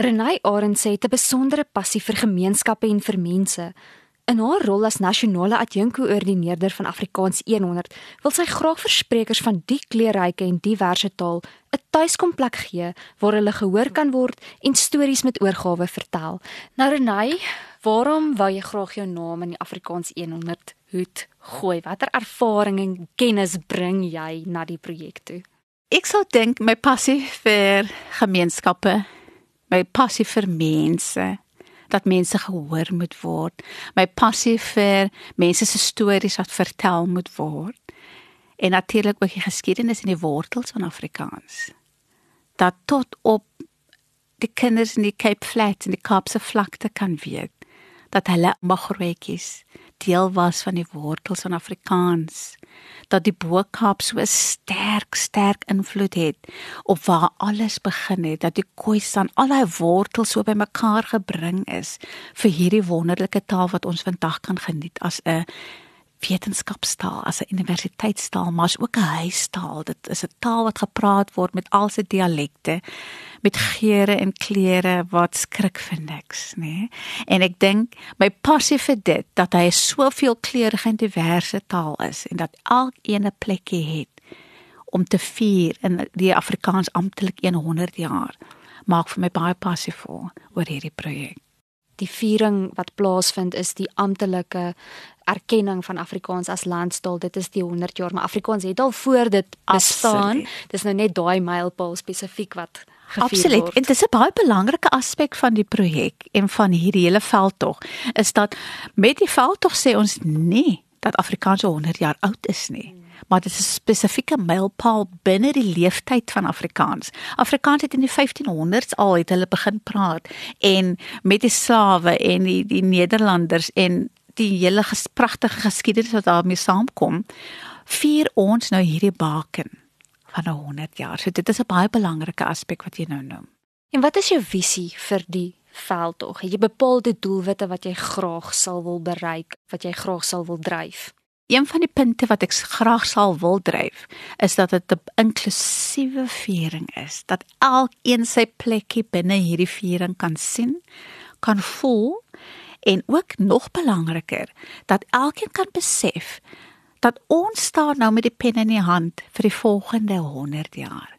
Renay Arend sê dit 'n besondere passie vir gemeenskappe en vir mense. In haar rol as nasionale adjunkkoördineerder van Afrikaans 100, wil sy graag vir sprekers van die kleurryke en diverse taal 'n tuiskomplek gee waar hulle gehoor kan word en stories met oorgawe vertel. Nou Renay, waarom wou jy graag jou naam in die Afrikaans 100 hoed gooi? Watter ervaring en kennis bring jy na die projek toe? Ek sou dink my passie vir gemeenskappe my passie vir mense dat mense gehoor moet word. My passie vir mense se stories wat vertel moet word. En natuurlik ook die geskiedenis en die wortels van Afrikaans. Dat tot op die kinders in die Cape Flats en die Kaapse vlakte kan weet dat hulle magroetjies deel was van die wortels van Afrikaans dat die Bo-Kaap so sterk sterk invloed het op waar alles begin het dat die Khoisan al daai wortels so bymekaar gebring is vir hierdie wonderlike taal wat ons vandag kan geniet as 'n wetenskapstaal, as 'n universiteitstaal, maar ook 'n huistaal. Dit is 'n taal wat gepraat word met al sy dialekte, met geure en kleure wat skrik vir niks, nê? Nee? En ek dink my passie vir dit dat hy soveel kleurige en diverse taal is en dat elkeen 'n plekkie het om te vier in die Afrikaans amptelik 100 jaar maak vir my baie passievol oor hierdie projek die viering wat plaasvind is die amptelike erkenning van Afrikaans as landstaal. Dit is die 100 jaar, maar Afrikaans het al voor dit bestaan. Dis nou net daai mylpaal spesifiek wat Absoluut. Word. En dit is 'n baie belangrike aspek van die projek en van hierdie hele veldtog is dat met die veldtog sê ons nie dat Afrikaans 100 jaar oud is nie. Maar dit is 'n spesifieke mylpaal binne die leeftyd van Afrikaans. Afrikaans het in die 1500s al het hulle begin praat en met die slawe en die die Nederlanders en die hele pragtige geskiedenis wat daarmee saamkom, vier ons nou hierdie baken van 'n 100 jaar. So dit is 'n baie belangrike aspek wat jy nou noem. En wat is jou visie vir die veldtog? Het jy bepaalde doelwitte wat jy graag sal wil bereik, wat jy graag sal wil dryf? Een van die punte wat ek graag sal wil dryf, is dat dit 'n inklusiewe viering is, dat elkeen sy plekkie binne hierdie viering kan sien, kan voel en ook nog belangriker dat elkeen kan besef dat ons staan nou met die pen in die hand vir die volgende 100 jaar.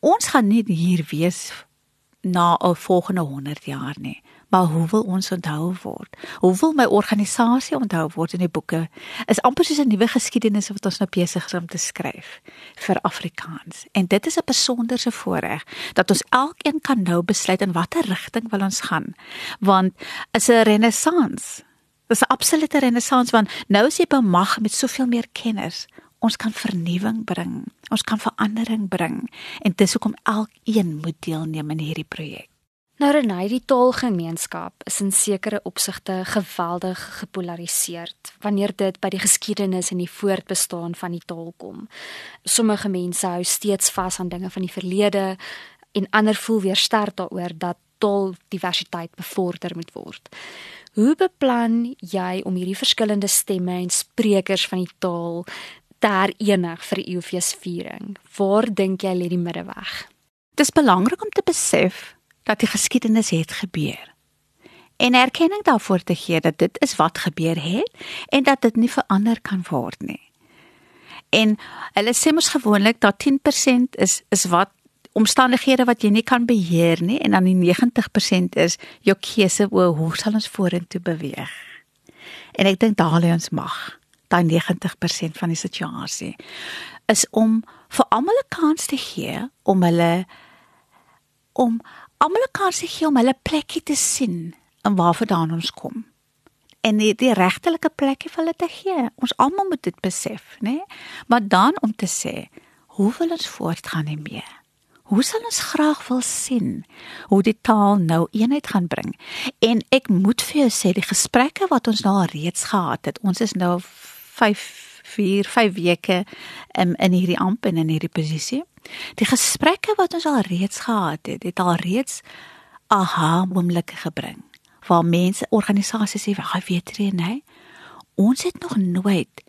Ons gaan nie hier wees na 'n volgende 100 jaar nie maar hoe wil ons onthou word? Hoe wil my organisasie onthou word in die boeke? Is amper soos 'n nuwe geskiedenis wat ons nou besig is om te skryf vir Afrikaans. En dit is 'n besonderse voorreg dat ons elkeen kan nou besluit in watter rigting wil ons gaan. Want is 'n renessans. Dis 'n absolute renessans want nou is jy bemag met soveel meer kennis. Ons kan vernuwing bring. Ons kan verandering bring. En dis hoekom elkeen moet deelneem in hierdie projek. Nou Renay, die taalgemeenskap is in sekere opsigte geweldig gepolariseer wanneer dit by die geskiedenis en die voortbestaan van die taal kom. Sommige mense hou steeds vas aan dinge van die verlede en ander voel weer sterk daaroor dat taaldiversiteit bevorder moet word. Hoe beplan jy om hierdie verskillende stemme en sprekers van die taal te herenig vir die EOFeesviering? Waar dink jy lê die middeweg? Dit is belangrik om te besef dat die geskiedenis het gebeur. En erkenning daarvoor te gee dat dit is wat gebeur het en dat dit nie verander kan word nie. En hulle sê mos gewoonlik dat 10% is is wat omstandighede wat jy nie kan beheer nie en dan die 90% is jou keuse oor hoe sal ons vorentoe beweeg. En ek dink daar lê ons mag. Daai 90% van die situasie is om vir almal 'n kans te gee om hulle om almal kan se gee om hulle plekkie te sien en waarvandaan ons kom. En die, die regtelike plekkie vir hulle te gee. Ons almal moet dit besef, né? Nee? Maar dan om te sê, hoe wil ons voortgaan hiermee? Hoe sal ons graag wil sien hoe die taal nou eenheid gaan bring? En ek moet vir jou sê die gesprekke wat ons nou reeds gehad het, ons is nou 5 4 5 weke um, in hierdie amp en in hierdie posisie. Die gesprekke wat ons al reeds gehad het, het al reeds aha oomblikke gebring. Waar mense, organisasies sê, "Wag, weet jy, nee. Ons het nog nooit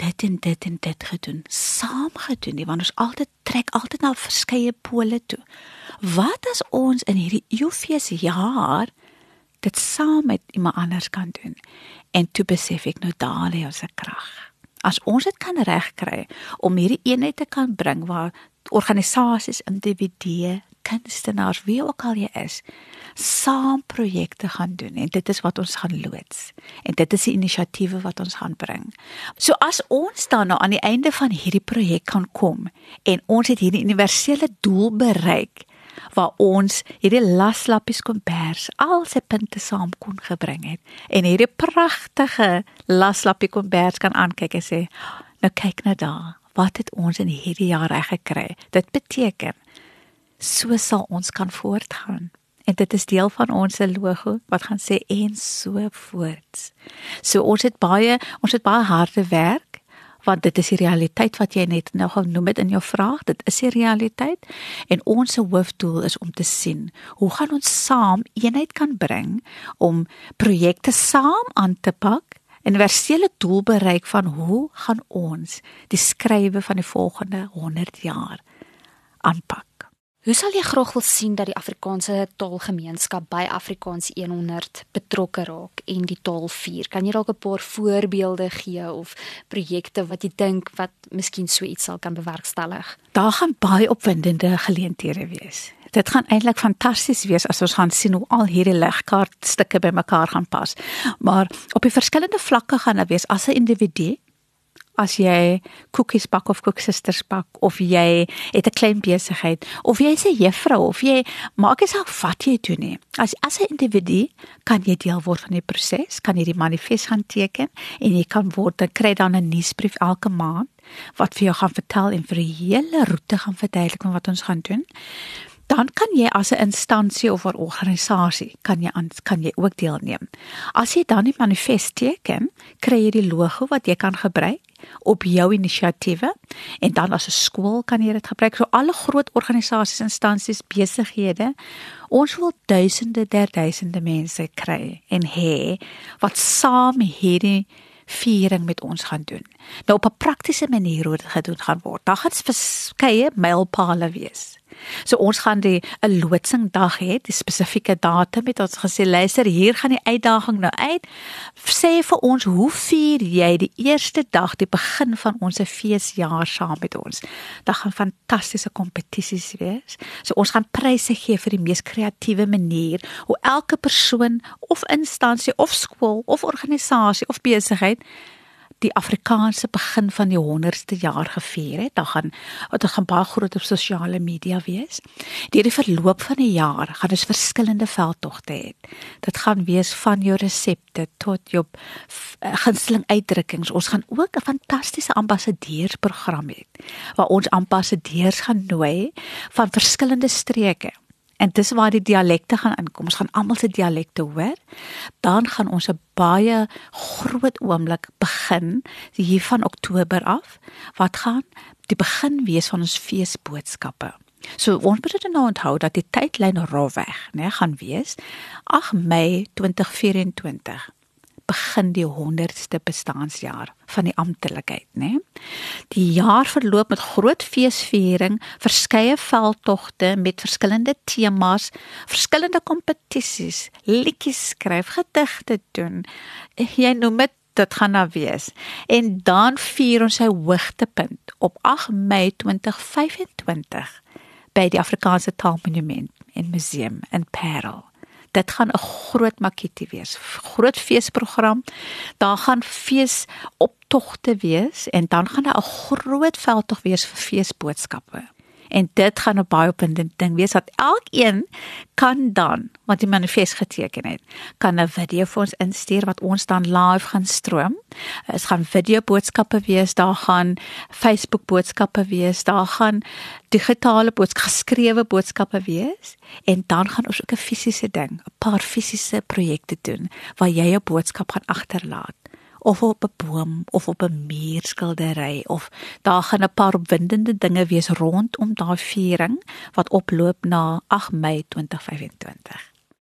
dit en dit en dit gedoen, saam gedoen nie, want ons altyd trek altyd na verskeie pole toe. Wat as ons in hierdie Eufees jaar dit saam met iemand anders kan doen? En toe besef ek nou daar lê ons krag. As ons dit kan regkry om hierdie eenheid te kan bring waar organisasies, individue, kunstenaars, wie ook al jy is, saam projekte gaan doen en dit is wat ons gaan loods. En dit is die inisiatiewe wat ons gaan bring. So as ons dan nou aan die einde van hierdie projek kan kom en ons het hierdie universele doel bereik waar ons hierdie laslappies kombers al se punte saam kon gebring het en hierdie pragtige laslappie kombers kan aankyk en sê nou kyk nou daar wat het ons in hierdie jaar reg gekry dit beteken so sal ons kan voortgaan en dit is deel van ons logo wat gaan sê en so voort. So ons het baie ons het baie harde werk want dit is die realiteit wat jy net nou genoem het in jou vraag. Dit is die realiteit. En ons hoofdoel is om te sien hoe gaan ons saam eenheid kan bring om projekte saam aan te pak universele doel bereik van hoe gaan ons die skrywe van die volgende 100 jaar aanpak Hoe sal jy graag wil sien dat die Afrikaanse taalgemeenskap by Afrikaans 100 betrokke raak en die taal vier? Kan jy dalk 'n paar voorbeelde gee of projekte wat jy dink wat miskien so iets sal kan bewerkstellig? Daar gaan baie opwindende geleenthede wees. Dit gaan eintlik fantasties wees as ons gaan sien hoe al hierdie legkaartstukke bymekaar gaan pas. Maar op die verskillende vlakke gaan dit wees as 'n individu as jy koekies bak of koeksisters bak of jy het 'n klein besigheid of jy is 'n juffrou of jy maak dit self wat jy doen nie. As as 'n individu kan jy deel word van die proses, kan jy die manifest gaan teken en jy kan word dan kry dan 'n nuusbrief elke maand wat vir jou gaan vertel en vir 'n hele roete gaan verduidelik wat ons gaan doen dan kan jy as 'n instansie of 'n organisasie kan jy kan jy ook deelneem. As jy dan die manifest teken, kry jy die logo wat jy kan gebruik op jou inisiatiewe en dan as 'n skool kan jy dit gebruik. So alle groot organisasies, instansies, besighede, ons wil duisende der duisende mense kry en hê wat saam hierdie viering met ons gaan doen. Nou op 'n praktiese manier hoe dit gedoen gaan word. Daar gaan verskeie mylpale wees. So ons gaan die 'n loodsing dag hê, die spesifieke datum het ons gesê luister, hier gaan die uitdaging nou uit. Sê vir ons, hoe vier jy die eerste dag, die begin van ons feesjaar saam met ons? Daar gaan fantastiese kompetisies wees. So ons gaan pryse gee vir die mees kreatiewe manier hoe elke persoon of instansie of skool of organisasie of besigheid die Afrikaanse begin van die 100ste jaar gevier het. Daar gaan wat gaan baie groot op sosiale media wees. Deur die verloop van die jaar gaan ons verskillende veldtogte hê. Dit gaan wees van jou resepte tot jou eh, gunsteling uitdrukkings. Ons gaan ook 'n fantastiese ambassadeursprogram hê waar ons ambassadeurs gaan nooi van verskillende streke. En dis waar die dialekte gaan inkom. Ons gaan almal se dialekte hoor. Dan gaan ons 'n baie groot oomblik begin hier van Oktober af. Wat gaan die begin wees van ons feesboodskappe? So ons moet dit nou onthou dat die tydlyn rofweg, né, gaan wees 8 Mei 2024 begin die 100ste bestaanjaar van die amptelikheid, né? Die jaar verloop met groot feesviering, verskeie veldtogte met verskillende temas, verskillende kompetisies, liedjies skryf, gedigte doen. Jy noem dit dit gaan nou wees. En dan vier ons sy hoogtepunt op 8 Mei 2025 by die Afrikaanse Taalmonument en Museum in Parel dit gaan 'n groot makkie wees. Groot feesprogram. Daar gaan fees optogte wees en dan gaan daar 'n groot veldtog wees vir feesboodskappe. En dit gaan 'n baie opwindende ding wees dat elkeen kan dan wat die manifest geteken het, kan 'n video vir ons instuur wat ons dan live gaan stroom. Dit gaan video boodskappe wees, daar gaan Facebook boodskappe wees, daar gaan digitale boodskappe, geskrewe boodskappe wees en dan gaan ons ook 'n fisiese ding, 'n paar fisiese projekte doen waar jy 'n boodskap gaan agterlaat of op 'n boom of op 'n muurskildery of daar gaan 'n paar opwindende dinge wees rondom daai viering wat oploop na 8 Mei 2025.